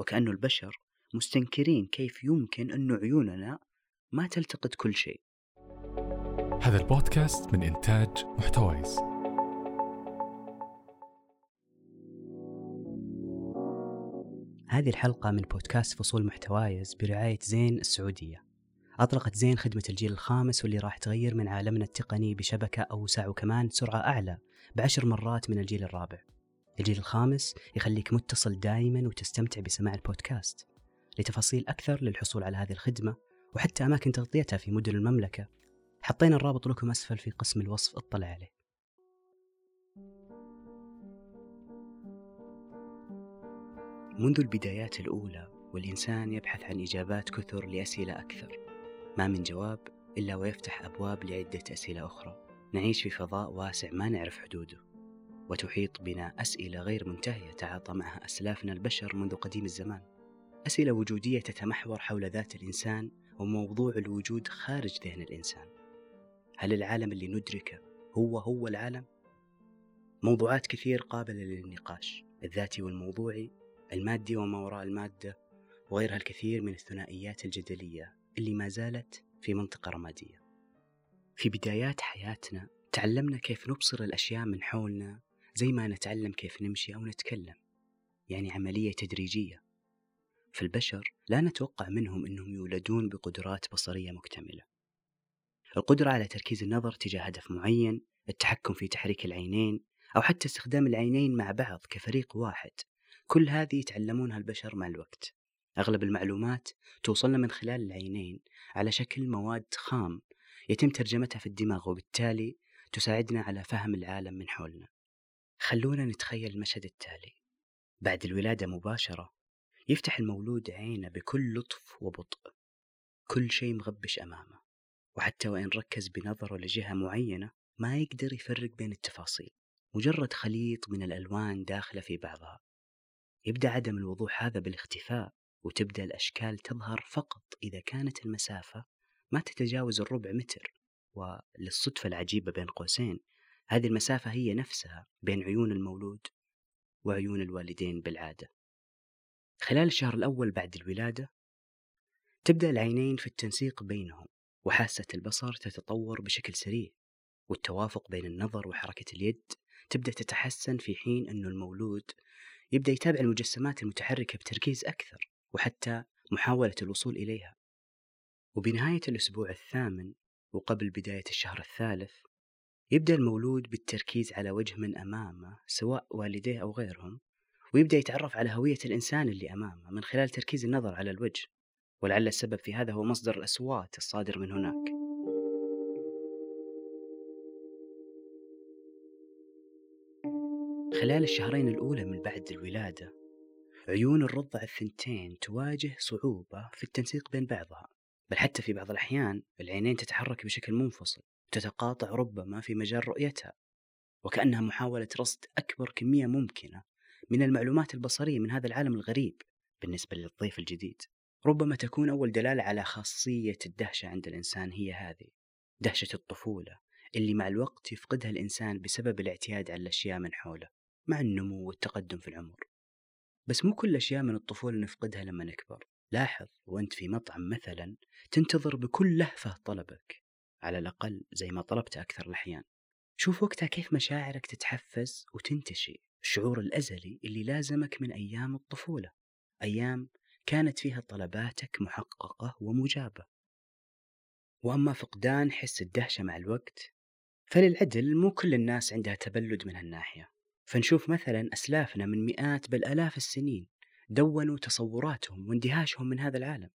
وكأن البشر مستنكرين كيف يمكن أن عيوننا ما تلتقط كل شيء. هذا البودكاست من إنتاج محتويس. هذه الحلقة من بودكاست فصول محتوايز برعاية زين السعودية. أطلقت زين خدمة الجيل الخامس واللي راح تغير من عالمنا التقني بشبكة أوسع وكمان سرعة أعلى بعشر مرات من الجيل الرابع. الجيل الخامس يخليك متصل دائما وتستمتع بسماع البودكاست. لتفاصيل أكثر للحصول على هذه الخدمة وحتى أماكن تغطيتها في مدن المملكة حطينا الرابط لكم أسفل في قسم الوصف اطلع عليه. منذ البدايات الأولى والإنسان يبحث عن إجابات كثر لأسئلة أكثر. ما من جواب إلا ويفتح أبواب لعدة أسئلة أخرى. نعيش في فضاء واسع ما نعرف حدوده. وتحيط بنا أسئلة غير منتهية تعاطى معها أسلافنا البشر منذ قديم الزمان. أسئلة وجودية تتمحور حول ذات الإنسان وموضوع الوجود خارج ذهن الإنسان. هل العالم اللي ندركه هو هو العالم؟ موضوعات كثير قابلة للنقاش الذاتي والموضوعي المادي وما وراء المادة وغيرها الكثير من الثنائيات الجدلية اللي ما زالت في منطقة رمادية. في بدايات حياتنا تعلمنا كيف نبصر الأشياء من حولنا زي ما نتعلم كيف نمشي أو نتكلم يعني عملية تدريجية. فالبشر لا نتوقع منهم أنهم يولدون بقدرات بصرية مكتملة. القدرة على تركيز النظر تجاه هدف معين التحكم في تحريك العينين أو حتى استخدام العينين مع بعض كفريق واحد كل هذه يتعلمونها البشر مع الوقت. أغلب المعلومات توصلنا من خلال العينين على شكل مواد خام يتم ترجمتها في الدماغ وبالتالي تساعدنا على فهم العالم من حولنا. خلونا نتخيل المشهد التالي. بعد الولادة مباشرة يفتح المولود عينه بكل لطف وبطء. كل شيء مغبش أمامه وحتى وإن ركز بنظرة لجهة معينة ما يقدر يفرق بين التفاصيل. مجرد خليط من الألوان داخلة في بعضها. يبدأ عدم الوضوح هذا بالاختفاء وتبدأ الأشكال تظهر فقط إذا كانت المسافة ما تتجاوز الربع متر. وللصدفة العجيبة بين قوسين هذه المسافة هي نفسها بين عيون المولود وعيون الوالدين بالعادة. خلال الشهر الأول بعد الولادة تبدأ العينين في التنسيق بينهم وحاسة البصر تتطور بشكل سريع والتوافق بين النظر وحركة اليد تبدأ تتحسن في حين أن المولود يبدأ يتابع المجسمات المتحركة بتركيز أكثر وحتى محاولة الوصول إليها. وبنهاية الأسبوع الثامن وقبل بداية الشهر الثالث يبدأ المولود بالتركيز على وجه من أمامه سواء والديه أو غيرهم ويبدأ يتعرف على هوية الإنسان اللي أمامه من خلال تركيز النظر على الوجه. ولعل السبب في هذا هو مصدر الأصوات الصادر من هناك. خلال الشهرين الأولى من بعد الولادة عيون الرضع الثنتين تواجه صعوبة في التنسيق بين بعضها بل حتى في بعض الأحيان العينين تتحرك بشكل منفصل. تتقاطع ربما في مجال رؤيتها وكأنها محاولة رصد أكبر كمية ممكنة من المعلومات البصرية من هذا العالم الغريب بالنسبة للضيف الجديد. ربما تكون أول دلالة على خاصية الدهشة عند الإنسان هي هذه دهشة الطفولة اللي مع الوقت يفقدها الإنسان بسبب الاعتياد على الأشياء من حوله مع النمو والتقدم في العمر. بس مو كل أشياء من الطفولة نفقدها لما نكبر. لاحظ وأنت في مطعم مثلا تنتظر بكل لهفة طلبك. على الأقل زي ما طلبت أكثر الأحيان. شوف وقتها كيف مشاعرك تتحفز وتنتشي الشعور الأزلي اللي لازمك من أيام الطفولة أيام كانت فيها طلباتك محققة ومجابة. وأما فقدان حس الدهشة مع الوقت فللعدل مو كل الناس عندها تبلد من هالناحية. فنشوف مثلا أسلافنا من مئات بل آلاف السنين دونوا تصوراتهم واندهاشهم من هذا العالم.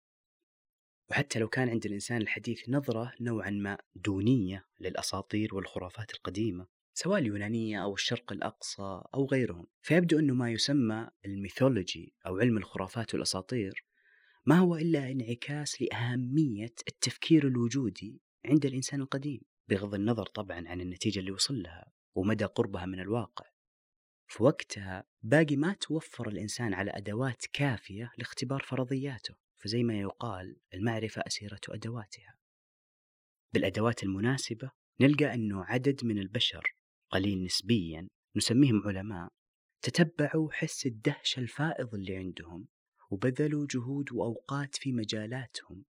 وحتى لو كان عند الإنسان الحديث نظرة نوعا ما دونية للأساطير والخرافات القديمة سواء اليونانية أو الشرق الأقصى أو غيرهم فيبدو أنه ما يسمى الميثولوجي أو علم الخرافات والأساطير ما هو إلا انعكاس لأهمية التفكير الوجودي عند الإنسان القديم بغض النظر طبعا عن النتيجة اللي وصل لها ومدى قربها من الواقع. في وقتها باقي ما توفر الإنسان على أدوات كافية لاختبار فرضياته. فزي ما يقال المعرفة أسيرة أدواتها. بالأدوات المناسبة نلقى أنه عدد من البشر قليل نسبيا نسميهم علماء تتبعوا حس الدهشة الفائض اللي عندهم وبذلوا جهود وأوقات في مجالاتهم.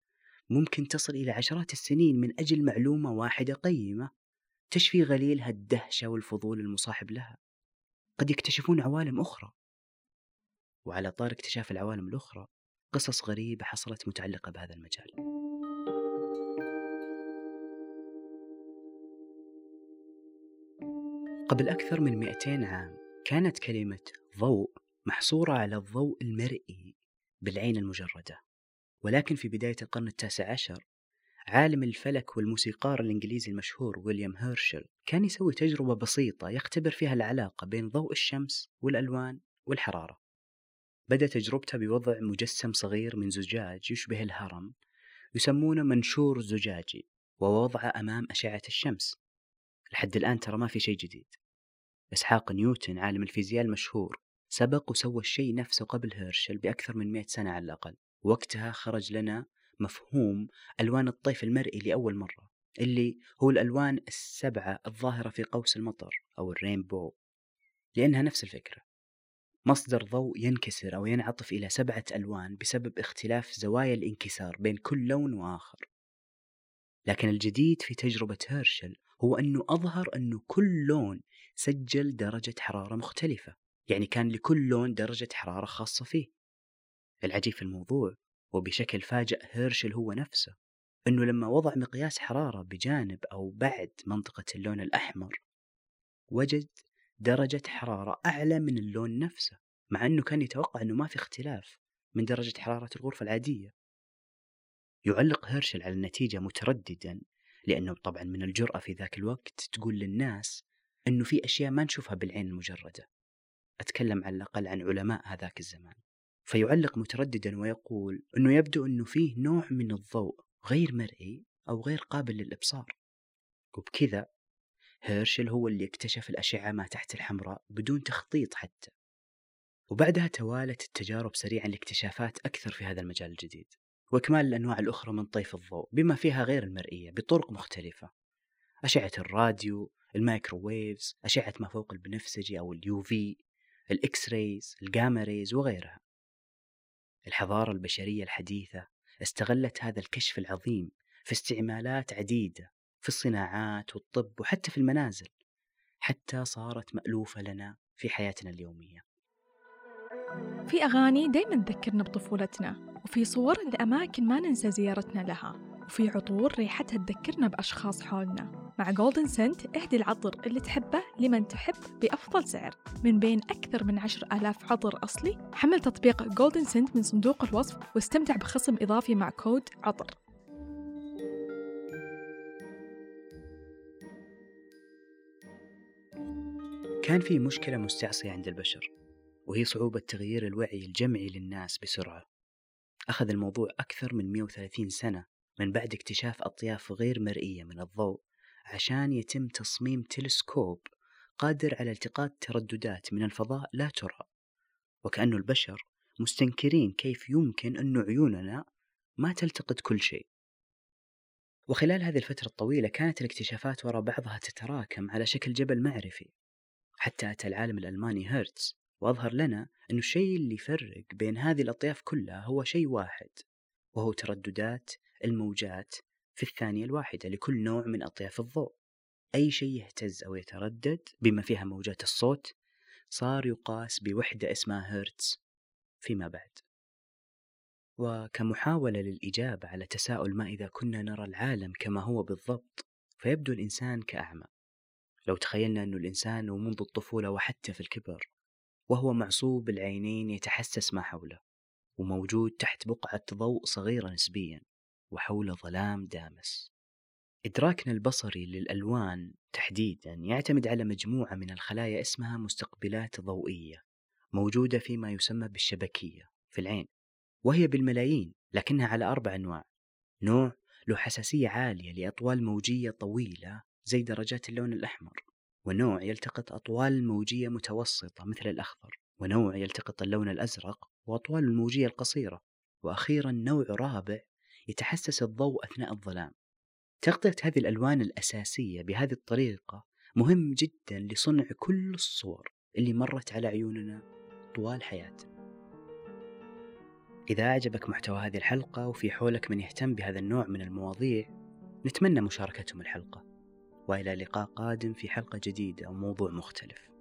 ممكن تصل إلى عشرات السنين من أجل معلومة واحدة قيمة تشفي غليل هالدهشة والفضول المصاحب لها. قد يكتشفون عوالم أخرى. وعلى طار اكتشاف العوالم الأخرى قصص غريبة حصلت متعلقة بهذا المجال. قبل أكثر من 200 عام كانت كلمة ضوء محصورة على الضوء المرئي بالعين المجردة. ولكن في بداية القرن التاسع عشر عالم الفلك والموسيقار الإنجليزي المشهور ويليام هيرشل كان يسوي تجربة بسيطة يختبر فيها العلاقة بين ضوء الشمس والألوان والحرارة. بدأ تجربته بوضع مجسم صغير من زجاج يشبه الهرم يسمونه منشور زجاجي ووضعه أمام أشعة الشمس. لحد الآن ترى ما في شيء جديد. إسحاق نيوتن عالم الفيزياء المشهور سبق وسوى الشيء نفسه قبل هيرشل بأكثر من 100 سنة على الأقل. وقتها خرج لنا مفهوم ألوان الطيف المرئي لأول مرة اللي هو الألوان السبعة الظاهرة في قوس المطر أو الرينبو لأنها نفس الفكرة. مصدر ضوء ينكسر أو ينعطف إلى سبعة ألوان بسبب اختلاف زوايا الانكسار بين كل لون وآخر. لكن الجديد في تجربة هيرشل هو أنه أظهر أنه كل لون سجل درجة حرارة مختلفة يعني كان لكل لون درجة حرارة خاصة فيه. العجيب في الموضوع وبشكل فاجأ هيرشل هو نفسه أنه لما وضع مقياس حرارة بجانب أو بعد منطقة اللون الأحمر وجد درجة حرارة أعلى من اللون نفسه مع أنه كان يتوقع أنه ما في اختلاف من درجة حرارة الغرفة العادية. يعلق هيرشل على النتيجة مترددا لأنه طبعا من الجرأة في ذاك الوقت تقول للناس أنه في أشياء ما نشوفها بالعين المجردة. أتكلم على الأقل عن علماء هذاك الزمان. فيعلق مترددا ويقول أنه يبدو أنه فيه نوع من الضوء غير مرئي أو غير قابل للإبصار. وبكذا هيرشل هو اللي اكتشف الأشعة ما تحت الحمراء بدون تخطيط حتى. وبعدها توالت التجارب سريعا لاكتشافات أكثر في هذا المجال الجديد. وإكمال الأنواع الأخرى من طيف الضوء بما فيها غير المرئية بطرق مختلفة. أشعة الراديو ال microwaves أشعة ما فوق البنفسجي أو ال UV ال X-rays ال gamma rays وغيرها. الحضارة البشرية الحديثة استغلت هذا الكشف العظيم في استعمالات عديدة. في الصناعات والطب وحتى في المنازل حتى صارت مألوفة لنا في حياتنا اليومية. في أغاني دايما تذكرنا بطفولتنا وفي صور لأماكن ما ننسى زيارتنا لها وفي عطور ريحتها تذكرنا بأشخاص حولنا. مع Golden Scent اهدي العطر اللي تحبه لمن تحب بأفضل سعر. من بين أكثر من عشر آلاف عطر أصلي حمل تطبيق Golden Scent من صندوق الوصف واستمتع بخصم إضافي مع كود عطر. كان في مشكلة مستعصية عند البشر وهي صعوبة تغيير الوعي الجمعي للناس بسرعة. أخذ الموضوع أكثر من 130 سنة من بعد اكتشاف أطياف غير مرئية من الضوء عشان يتم تصميم تلسكوب قادر على التقاط ترددات من الفضاء لا ترى. وكأنه البشر مستنكرين كيف يمكن أن عيوننا ما تلتقط كل شيء. وخلال هذه الفترة الطويلة كانت الاكتشافات وراء بعضها تتراكم على شكل جبل معرفي. حتى أتى العالم الألماني هيرتز وأظهر لنا أن الشيء اللي يفرق بين هذه الأطياف كلها هو شيء واحد وهو ترددات الموجات في الثانية الواحدة لكل نوع من أطياف الضوء. أي شيء يهتز أو يتردد بما فيها موجات الصوت صار يقاس بوحدة اسمها هرتز فيما بعد. وكمحاولة للإجابة على تساؤل ما إذا كنا نرى العالم كما هو بالضبط فيبدو الإنسان كأعمى. لو تخيلنا أن الإنسان ومنذ الطفولة وحتى في الكبر وهو معصوب العينين يتحسس ما حوله وموجود تحت بقعة ضوء صغيرة نسبيا وحول ظلام دامس. إدراكنا البصري للألوان تحديدا يعتمد على مجموعة من الخلايا اسمها مستقبلات ضوئية موجودة فيما يسمى بالشبكية في العين وهي بالملايين لكنها على أربع أنواع نوع له حساسية عالية لأطوال موجية طويلة زي درجات اللون الأحمر ونوع يلتقط أطوال موجية متوسطة مثل الأخضر ونوع يلتقط اللون الأزرق وأطوال الموجية القصيرة وأخيرا نوع رابع يتحسس الضوء أثناء الظلام. تغطية هذه الألوان الأساسية بهذه الطريقة مهم جدا لصنع كل الصور اللي مرت على عيوننا طوال حياتنا. إذا أعجبك محتوى هذه الحلقة وفي حولك من يهتم بهذا النوع من المواضيع نتمنى مشاركتهم الحلقة. وإلى لقاء قادم في حلقة جديدة وموضوع مختلف.